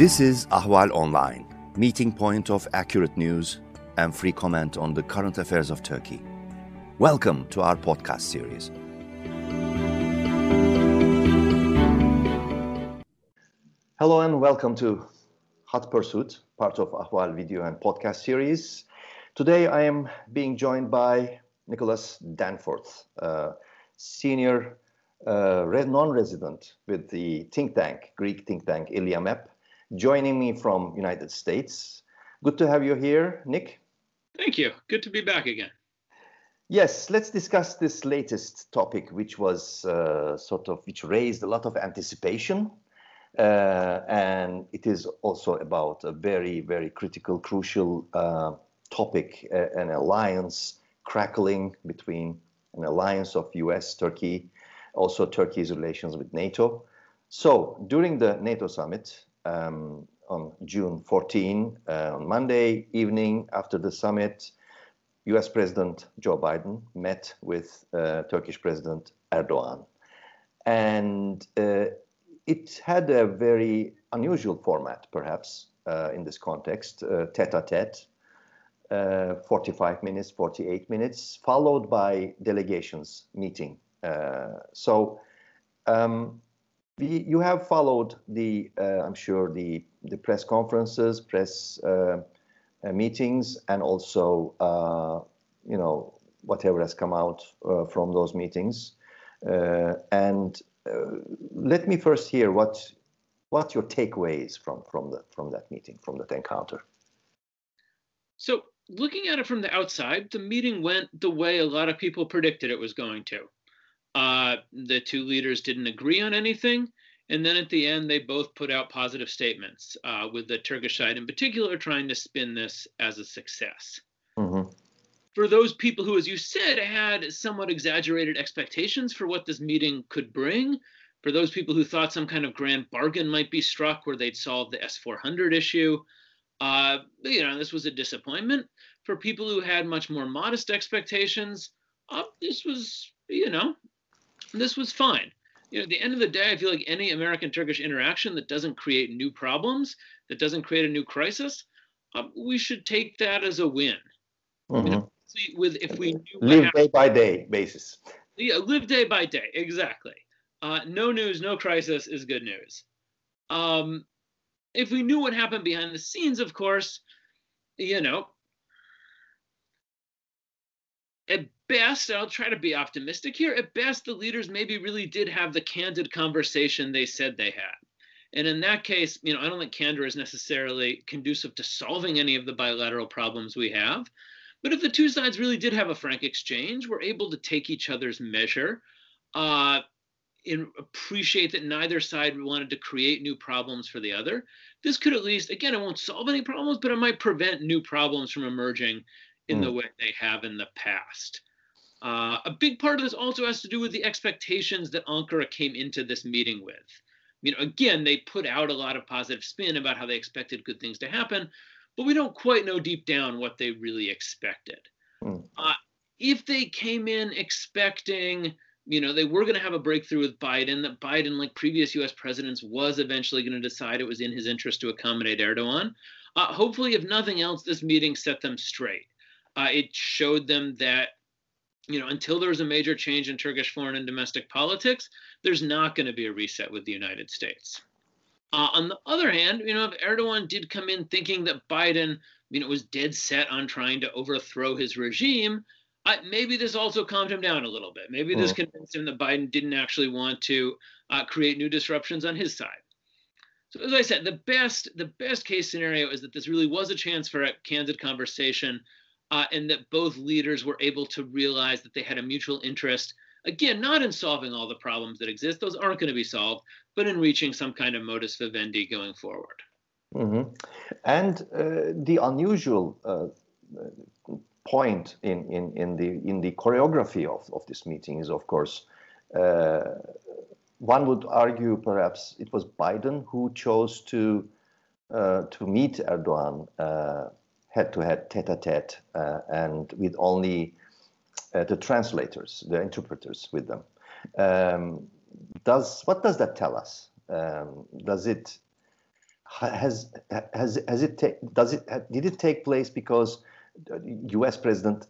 This is Ahval Online, meeting point of accurate news and free comment on the current affairs of Turkey. Welcome to our podcast series. Hello and welcome to Hot Pursuit, part of Ahval video and podcast series. Today I am being joined by Nicholas Danforth, uh, senior uh, non-resident with the think tank, Greek think tank ELIAMEP, joining me from United States. Good to have you here, Nick. Thank you. Good to be back again. Yes, let's discuss this latest topic, which was uh, sort of which raised a lot of anticipation, uh, and it is also about a very, very critical, crucial uh, topic: uh, an alliance crackling between an alliance of U.S., Turkey, also Turkey's relations with NATO. So during the NATO summit um, on June 14, uh, on Monday evening after the summit, US President Joe Biden met with uh, Turkish President Erdogan. And uh, it had a very unusual format, perhaps, uh, in this context, tete a tete. Uh, 45 minutes, 48 minutes, followed by delegations meeting uh, so um, you have followed the, uh, I'm sure, the, the press conferences, press uh, uh meetings, and also, uh, you know, whatever has come out uh, from those meetings. and let me first hear what what your takeaways from from the from that meeting from that encounter so looking at it from the outside the meeting went the way a lot of people predicted it was going to uh, the two leaders didn't agree on anything. And then at the end, they both put out positive statements, uh, with the Turkish side in particular trying to spin this as a success. Mm-hmm. For those people who, as you said, had somewhat exaggerated expectations for what this meeting could bring, for those people who thought some kind of grand bargain might be struck where they'd solve the S 400 issue, uh, you know, this was a disappointment. For people who had much more modest expectations, uh, this was, you know, this was fine. You know, at the end of the day, I feel like any American Turkish interaction that doesn't create new problems, that doesn't create a new crisis, um, we should take that as a win. Mm-hmm. You know, with if we live day by day basis. Yeah, live day by day. Exactly. Uh, no news, no crisis is good news. Um, if we knew what happened behind the scenes, of course, you know, at best, I'll try to be optimistic here. At best, the leaders maybe really did have the candid conversation they said they had. And in that case, you know, I don't think candor is necessarily conducive to solving any of the bilateral problems we have. But if the two sides really did have a frank exchange, we're able to take each other's measure, uh, and appreciate that neither side wanted to create new problems for the other. This could at least, again, it won't solve any problems, but it might prevent new problems from emerging in mm. the way they have in the past. Uh, a big part of this also has to do with the expectations that Ankara came into this meeting with. You know, again, they put out a lot of positive spin about how they expected good things to happen, but we don't quite know deep down what they really expected. Mm. Uh, if they came in expecting, you know, they were going to have a breakthrough with Biden, that Biden, like previous US presidents, was eventually going to decide it was in his interest to accommodate Erdogan. Uh, hopefully, if nothing else, this meeting set them straight. Uh, it showed them that you know, until there's a major change in Turkish foreign and domestic politics, there's not going to be a reset with the United States. Uh, on the other hand, you know, if Erdogan did come in thinking that Biden, you know, was dead set on trying to overthrow his regime, uh, maybe this also calmed him down a little bit. Maybe this mm. convinced him that Biden didn't actually want to uh, create new disruptions on his side. So as I said, the best the best case scenario is that this really was a chance for a candid conversation uh, and that both leaders were able to realize that they had a mutual interest again not in solving all the problems that exist those aren't going to be solved but in reaching some kind of modus vivendi going forward mm-hmm. and uh, the unusual uh, point in, in, in the in the choreography of, of this meeting is of course uh, one would argue perhaps it was Biden who chose to uh, to meet Erdogan uh, head to head, tete a tete, uh, and with only uh, the translators, the interpreters with them. Um, does what does that tell us? Um, does it? has has has it ta- does it did it take place because U.S. president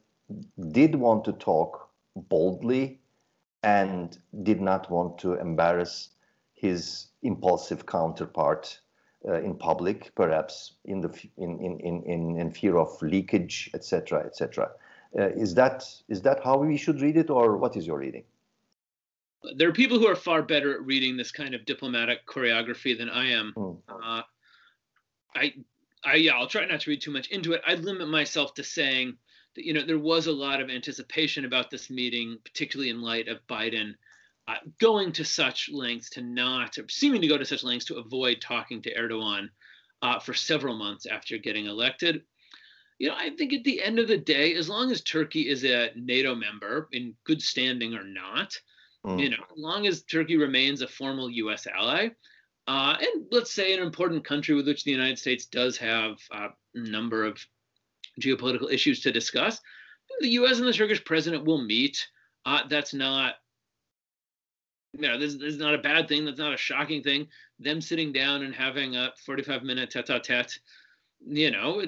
did want to talk boldly and did not want to embarrass his impulsive counterpart uh, in public, perhaps in the in in in in fear of leakage, etc., etc. Uh, is that is that how we should read it, or what is your reading? There are people who are far better at reading this kind of diplomatic choreography than I am. Mm. Uh, I, I, yeah, I'll try not to read too much into it. I limit myself to saying that you know there was a lot of anticipation about this meeting, particularly in light of Biden uh, going to such lengths to not, or seeming to go to such lengths to avoid talking to Erdogan uh, for several months after getting elected. You know, I think at the end of the day, as long as Turkey is a NATO member in good standing or not, mm. you know, as long as Turkey remains a formal U.S. ally, uh, and let's say an important country with which the United States does have a number of geopolitical issues to discuss, the U.S. and the Turkish president will meet. Uh, that's not know, this, this, is not a bad thing. That's not a shocking thing. Them sitting down and having a 45 minute tete a tete, you know,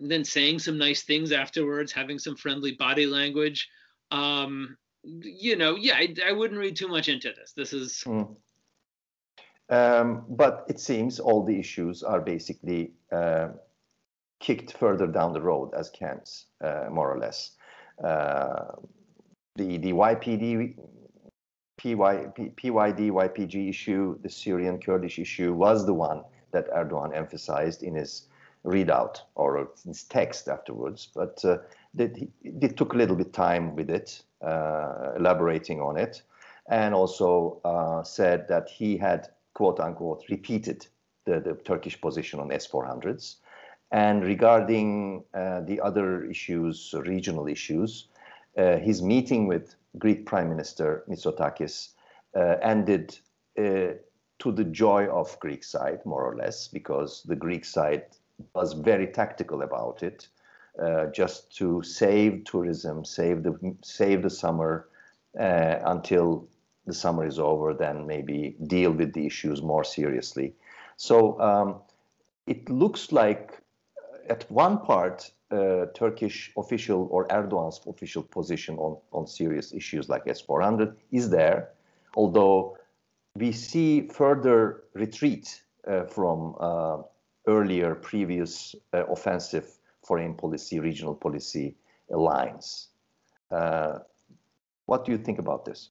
then saying some nice things afterwards, having some friendly body language. Um, you know, yeah, I, I wouldn't read too much into this. This is. Mm. Um, but it seems all the issues are basically uh, kicked further down the road as cans, uh, more or less. Uh, the the YPD PY, PYD, YPG issue, the Syrian Kurdish issue, was the one that Erdogan emphasized in his readout or his text afterwards. But uh, they, they, took a little bit time with it, uh, elaborating on it, and also uh, said that he had, quote unquote, repeated the, the Turkish position on S 400s. And regarding uh, the other issues, regional issues, uh, his meeting with Greek Prime Minister Mitsotakis uh, ended uh, to the joy of Greek side, more or less, because the Greek side was very tactical about it, uh, just to save tourism, save the save the summer uh, until the summer is over, then maybe deal with the issues more seriously. So um, it looks like at one part uh, Turkish official or Erdogan's official position on, on serious issues like S-400 is there, although we see further retreat uh, from uh, earlier previous uh, offensive foreign policy, regional policy lines. Uh, what do you think about this?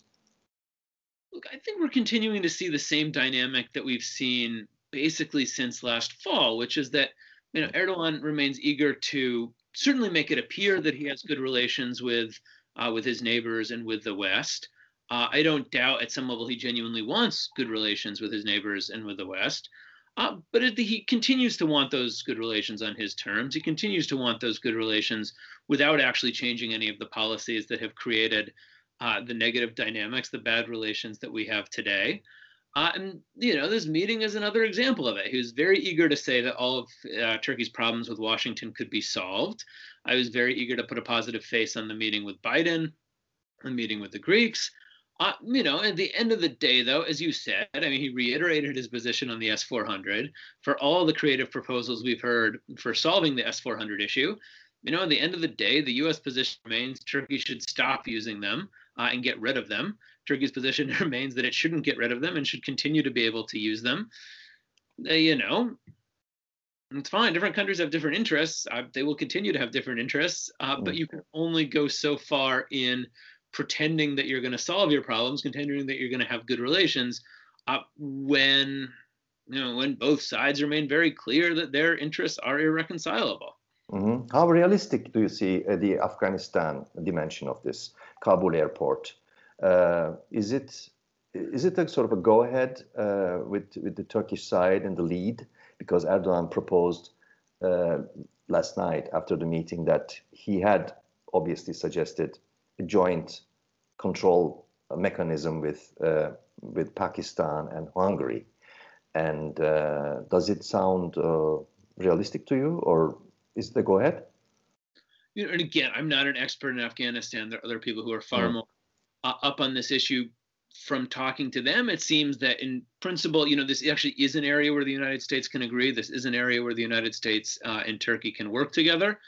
Look, I think we're continuing to see the same dynamic that we've seen basically since last fall, which is that you know, Erdogan remains eager to certainly make it appear that he has good relations with uh, with his neighbors and with the West. Uh, I don't doubt at some level he genuinely wants good relations with his neighbors and with the West. Uh, but it, he continues to want those good relations on his terms. He continues to want those good relations without actually changing any of the policies that have created uh, the negative dynamics, the bad relations that we have today. Uh, and you know, this meeting is another example of it. He was very eager to say that all of uh, Turkey's problems with Washington could be solved. I was very eager to put a positive face on the meeting with Biden, the meeting with the Greeks. Uh, you know, at the end of the day, though, as you said, I mean, he reiterated his position on the S 400 for all the creative proposals we've heard for solving the S 400 issue. You know, at the end of the day, the U.S. position remains Turkey should stop using them uh, and get rid of them. Turkey's position remains that it shouldn't get rid of them and should continue to be able to use them. Uh, you know, it's fine. Different countries have different interests. Uh, they will continue to have different interests, uh, but you can only go so far in pretending that you're going to solve your problems, contending that you're going to have good relations, uh, when you know when both sides remain very clear that their interests are irreconcilable. Mm-hmm. How realistic do you see uh, the Afghanistan dimension of this Kabul airport? Uh, is it is it a sort of a go ahead uh, with with the Turkish side and the lead because Erdogan proposed uh, last night after the meeting that he had obviously suggested a joint control mechanism with uh, with Pakistan and Hungary. And uh, does it sound uh, realistic to you, or is the go ahead? You know, and again, I'm not an expert in Afghanistan. There are other people who are far mm. more uh, up on this issue. from talking to them, it seems that in principle, you know, this actually is an area where the United States can agree. This is an area where the United States uh, and Turkey can work together.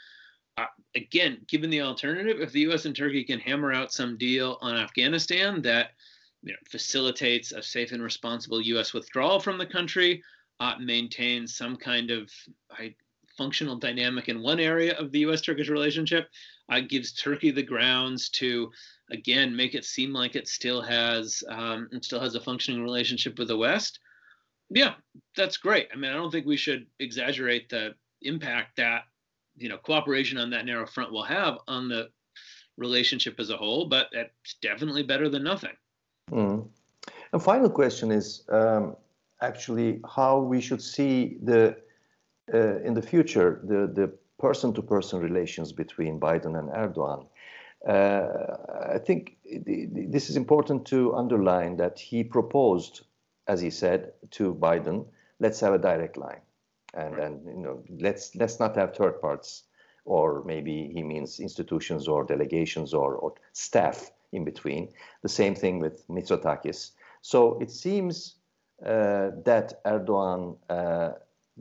Uh, again, given the alternative, if the U.S. and Turkey can hammer out some deal on Afghanistan that you know, facilitates a safe and responsible U.S. withdrawal from the country, uh, maintains some kind of I, functional dynamic in one area of the U.S.-Turkish relationship, uh, gives Turkey the grounds to again make it seem like it still has um, it still has a functioning relationship with the West. Yeah, that's great. I mean, I don't think we should exaggerate the impact that you know cooperation on that narrow front will have on the relationship as a whole, but it's definitely better than nothing. Mm. A final question is um, actually how we should see the uh, in the future the the person-to-person relations between Biden and Erdogan. Uh, I think this is important to underline that he proposed, as he said, to Biden, let's have a direct line, and and you know let's let's not have third parts, or maybe he means institutions or delegations or, or staff in between. The same thing with Mitsotakis. So it seems uh, that Erdogan uh,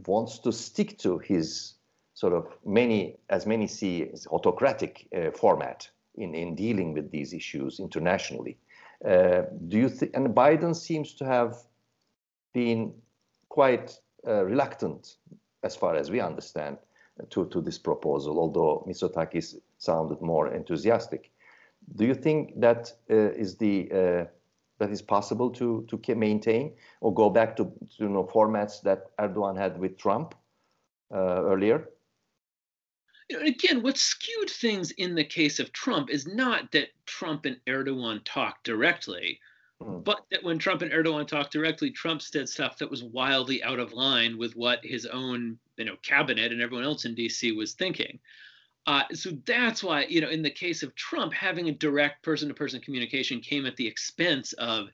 wants to stick to his sort of many, as many see, autocratic uh, format in, in dealing with these issues internationally. Uh, do you think, and Biden seems to have been quite uh, reluctant, as far as we understand, to, to this proposal, although Mitsotakis sounded more enthusiastic. Do you think that uh, is the uh, that is possible to to maintain or go back to, to you know formats that Erdogan had with Trump uh, earlier? You know, again, what skewed things in the case of Trump is not that Trump and Erdogan talked directly, mm. but that when Trump and Erdogan talked directly, Trump said stuff that was wildly out of line with what his own, you know, cabinet and everyone else in D.C. was thinking. Uh, so that's why, you know, in the case of Trump, having a direct person-to-person communication came at the expense of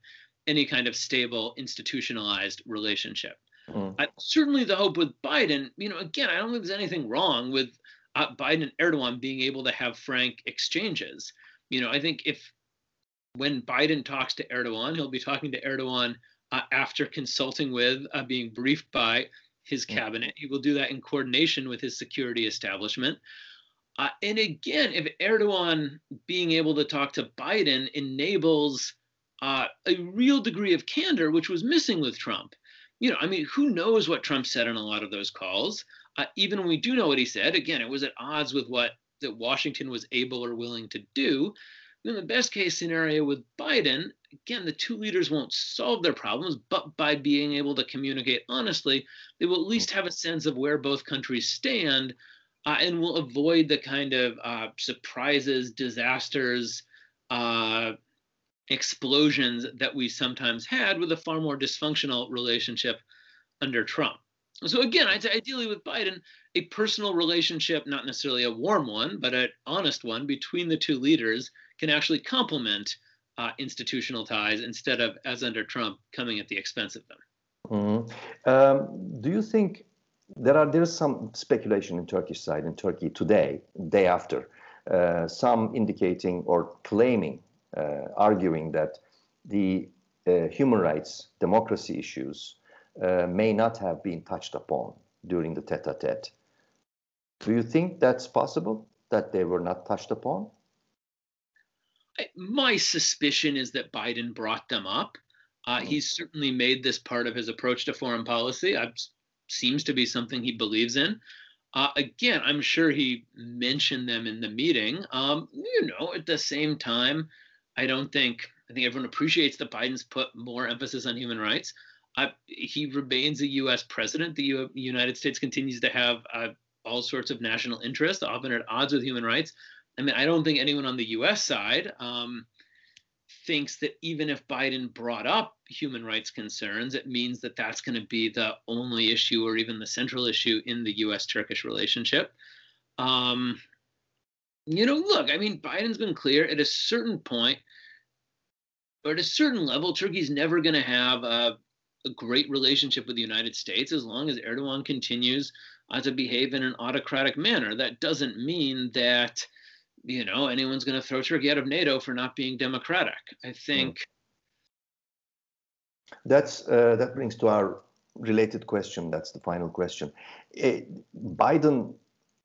any kind of stable, institutionalized relationship. Mm. Certainly, the hope with Biden, you know, again, I don't think there's anything wrong with uh, Biden and Erdogan being able to have frank exchanges. You know, I think if when Biden talks to Erdogan, he'll be talking to Erdogan uh, after consulting with, uh, being briefed by his mm. cabinet. He will do that in coordination with his security establishment. Uh, and again, if Erdogan being able to talk to Biden enables uh, a real degree of candor, which was missing with Trump. You know, I mean, who knows what Trump said on a lot of those calls? Uh, even when we do know what he said, again, it was at odds with what that Washington was able or willing to do. In the best case scenario with Biden, again, the two leaders won't solve their problems, but by being able to communicate honestly, they will at least have a sense of where both countries stand uh, and will avoid the kind of uh, surprises, disasters, uh, explosions that we sometimes had with a far more dysfunctional relationship under Trump. So again, I'd say ideally with Biden, a personal relationship, not necessarily a warm one, but an honest one between the two leaders can actually complement uh, institutional ties instead of, as under Trump, coming at the expense of them. Mm-hmm. Um, do you think there are there is some speculation in Turkish side in Turkey today, day after, uh, some indicating or claiming, uh, arguing that the uh, human rights, democracy issues uh, may not have been touched upon during the tete-a-tete. Do you think that's possible, that they were not touched upon? My suspicion is that Biden brought them up. Uh, he's certainly made this part of his approach to foreign policy. It seems to be something he believes in. Uh, again, I'm sure he mentioned them in the meeting. Um, you know, at the same time, I don't think I think everyone appreciates that Biden's put more emphasis on human rights. Uh, he remains a U.S. president. The U- United States continues to have uh, all sorts of national interests, often at odds with human rights. I mean, I don't think anyone on the U.S. side um, thinks that even if Biden brought up human rights concerns, it means that that's going to be the only issue or even the central issue in the U.S. Turkish relationship. Um, you know, look, I mean, Biden's been clear at a certain point, or at a certain level, Turkey's never going to have a, a, great relationship with the United States as long as Erdogan continues uh, to behave in an autocratic manner. That doesn't mean that you know anyone's going to throw Turkey out of NATO for not being democratic. I think. That's uh, that brings to our related question. That's the final question. Uh, Biden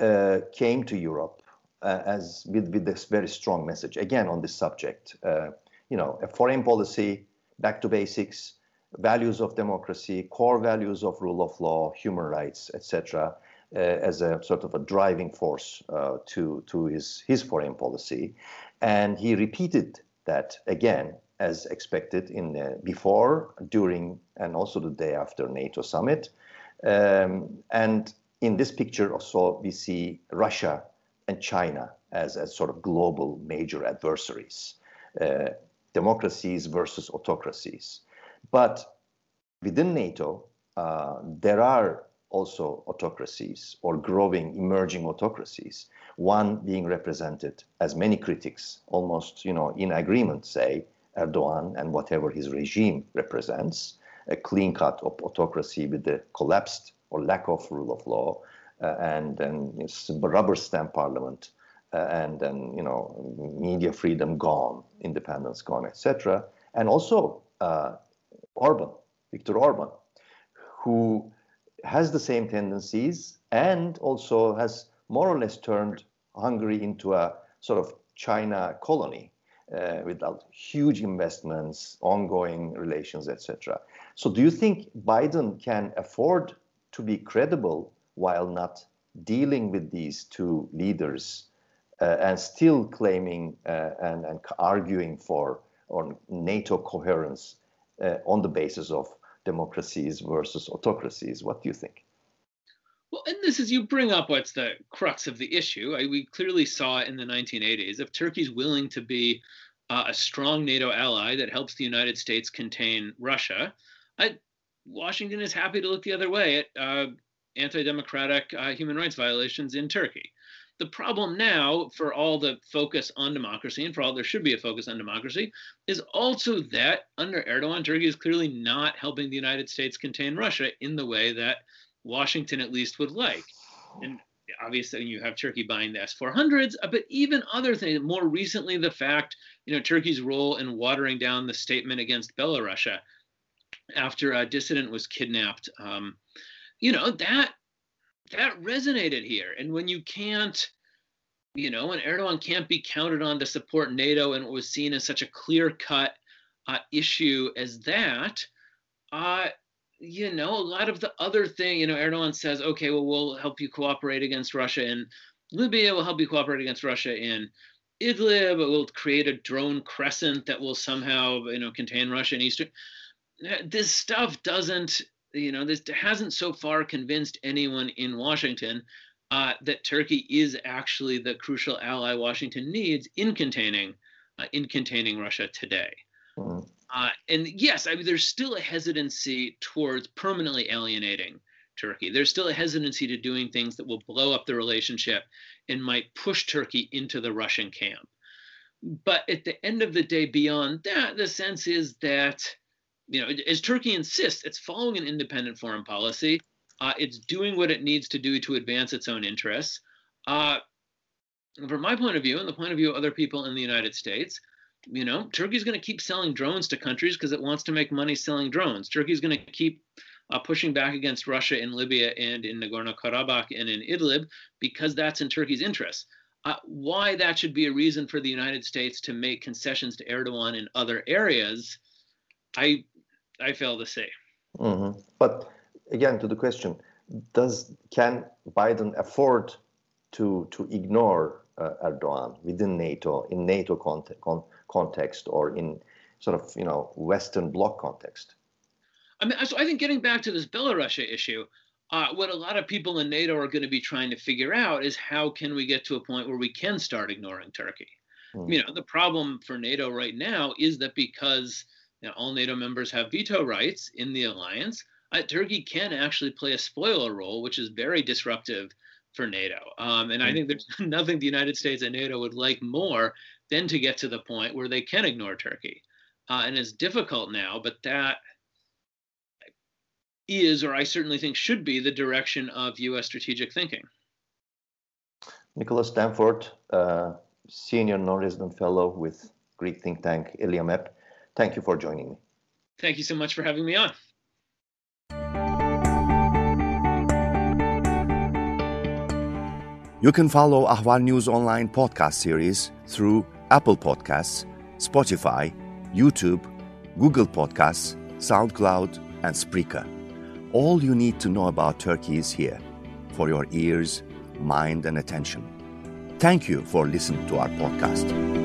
uh, came to Europe uh, as with, with this very strong message again on this subject. Uh, you know, a foreign policy, back to basics, values of democracy, core values of rule of law, human rights, etc., as a sort of a driving force uh, to to his his foreign policy, and he repeated that again as expected in uh, before, during, and also the day after NATO summit. Um, and in this picture also we see Russia and China as, as sort of global major adversaries, uh, democracies versus autocracies. But within NATO, uh, there are also autocracies or growing emerging autocracies one being represented as many critics almost you know in agreement say Erdogan and whatever his regime represents, a clean cut of autocracy with the collapsed or lack of rule of law, uh, and and rubber stamp parliament, uh, and then you know media freedom gone, independence gone, etc. And also uh, Orban, Viktor Orban, who has the same tendencies and also has more or less turned Hungary into a sort of China colony uh, without huge investments, ongoing relations, etc. So, do you think Biden can afford to be credible while not dealing with these two leaders uh, and still claiming uh, and, and, arguing for on NATO coherence uh, on the basis of democracies versus autocracies? What do you think? Well, and this is you bring up what's the crux of the issue. I, we clearly saw in the 1980s if Turkey's willing to be uh, a strong NATO ally that helps the United States contain Russia, I, Washington is happy to look the other way at uh, anti-democratic uh, human rights violations in Turkey. The problem now, for all the focus on democracy and for all there should be a focus on democracy, is also that under Erdogan, Turkey is clearly not helping the United States contain Russia in the way that Washington at least would like. And obviously you have Turkey buying the S-400s, uh, but even other things. More recently, the fact, you know, Turkey's role in watering down the statement against Belarusia after a dissident was kidnapped. Um, you know that that resonated here. And when you can't, you know, when Erdogan can't be counted on to support NATO, and it was seen as such a clear-cut uh, issue as that, uh, you know, a lot of the other thing, you know, Erdogan says, okay, well, we'll help you cooperate against Russia in Libya, we'll help you cooperate against Russia in Idlib, we'll create a drone crescent that will somehow, you know, contain Russia and Eastern. This stuff doesn't, you know, this hasn't so far convinced anyone in Washington uh, that Turkey is actually the crucial ally Washington needs in containing, uh, in containing Russia today. Mm-hmm. Uh, and yes, I mean, there's still a hesitancy towards permanently alienating Turkey. There's still a hesitancy to doing things that will blow up the relationship and might push Turkey into the Russian camp. But at the end of the day, beyond that, the sense is that, you know, as Turkey insists, it's following an independent foreign policy. Uh, it's doing what it needs to do to advance its own interests. Uh, from my point of view, and the point of view of other people in the United States, you know, Turkey's going to keep selling drones to countries because it wants to make money selling drones. Turkey's going to keep uh, pushing back against Russia in Libya and in Nagorno-Karabakh and in Idlib because that's in Turkey's interest. Uh, why that should be a reason for the United States to make concessions to Erdogan in other areas, I I fail to see. Mm-hmm. But again, to the question, does can Biden afford to to ignore uh, Erdogan within NATO in NATO context? context or in sort of you know Western Bloc context. I mean, so I think getting back to this Belarus issue, uh, what a lot of people in NATO are going to be trying to figure out is how can we get to a point where we can start ignoring Turkey. Hmm. You know, the problem for NATO right now is that because you know, all NATO members have veto rights in the alliance, uh, Turkey can actually play a spoiler role, which is very disruptive for NATO. Um, and I hmm. think there's nothing the United States and NATO would like more than to get to the point where they can ignore Turkey. Uh, and it's difficult now, but that is, or I certainly think should be, the direction of US strategic thinking. Nicholas Danforth, uh, Senior Non Resident Fellow with Greek think tank ELIAMEP, thank you for joining me. Thank you so much for having me on. You can follow Ahval News Online podcast series through Apple Podcasts, Spotify, YouTube, Google Podcasts, SoundCloud, and Spreaker. All you need to know about Turkey is here for your ears, mind, and attention. Thank you for listening to our podcast.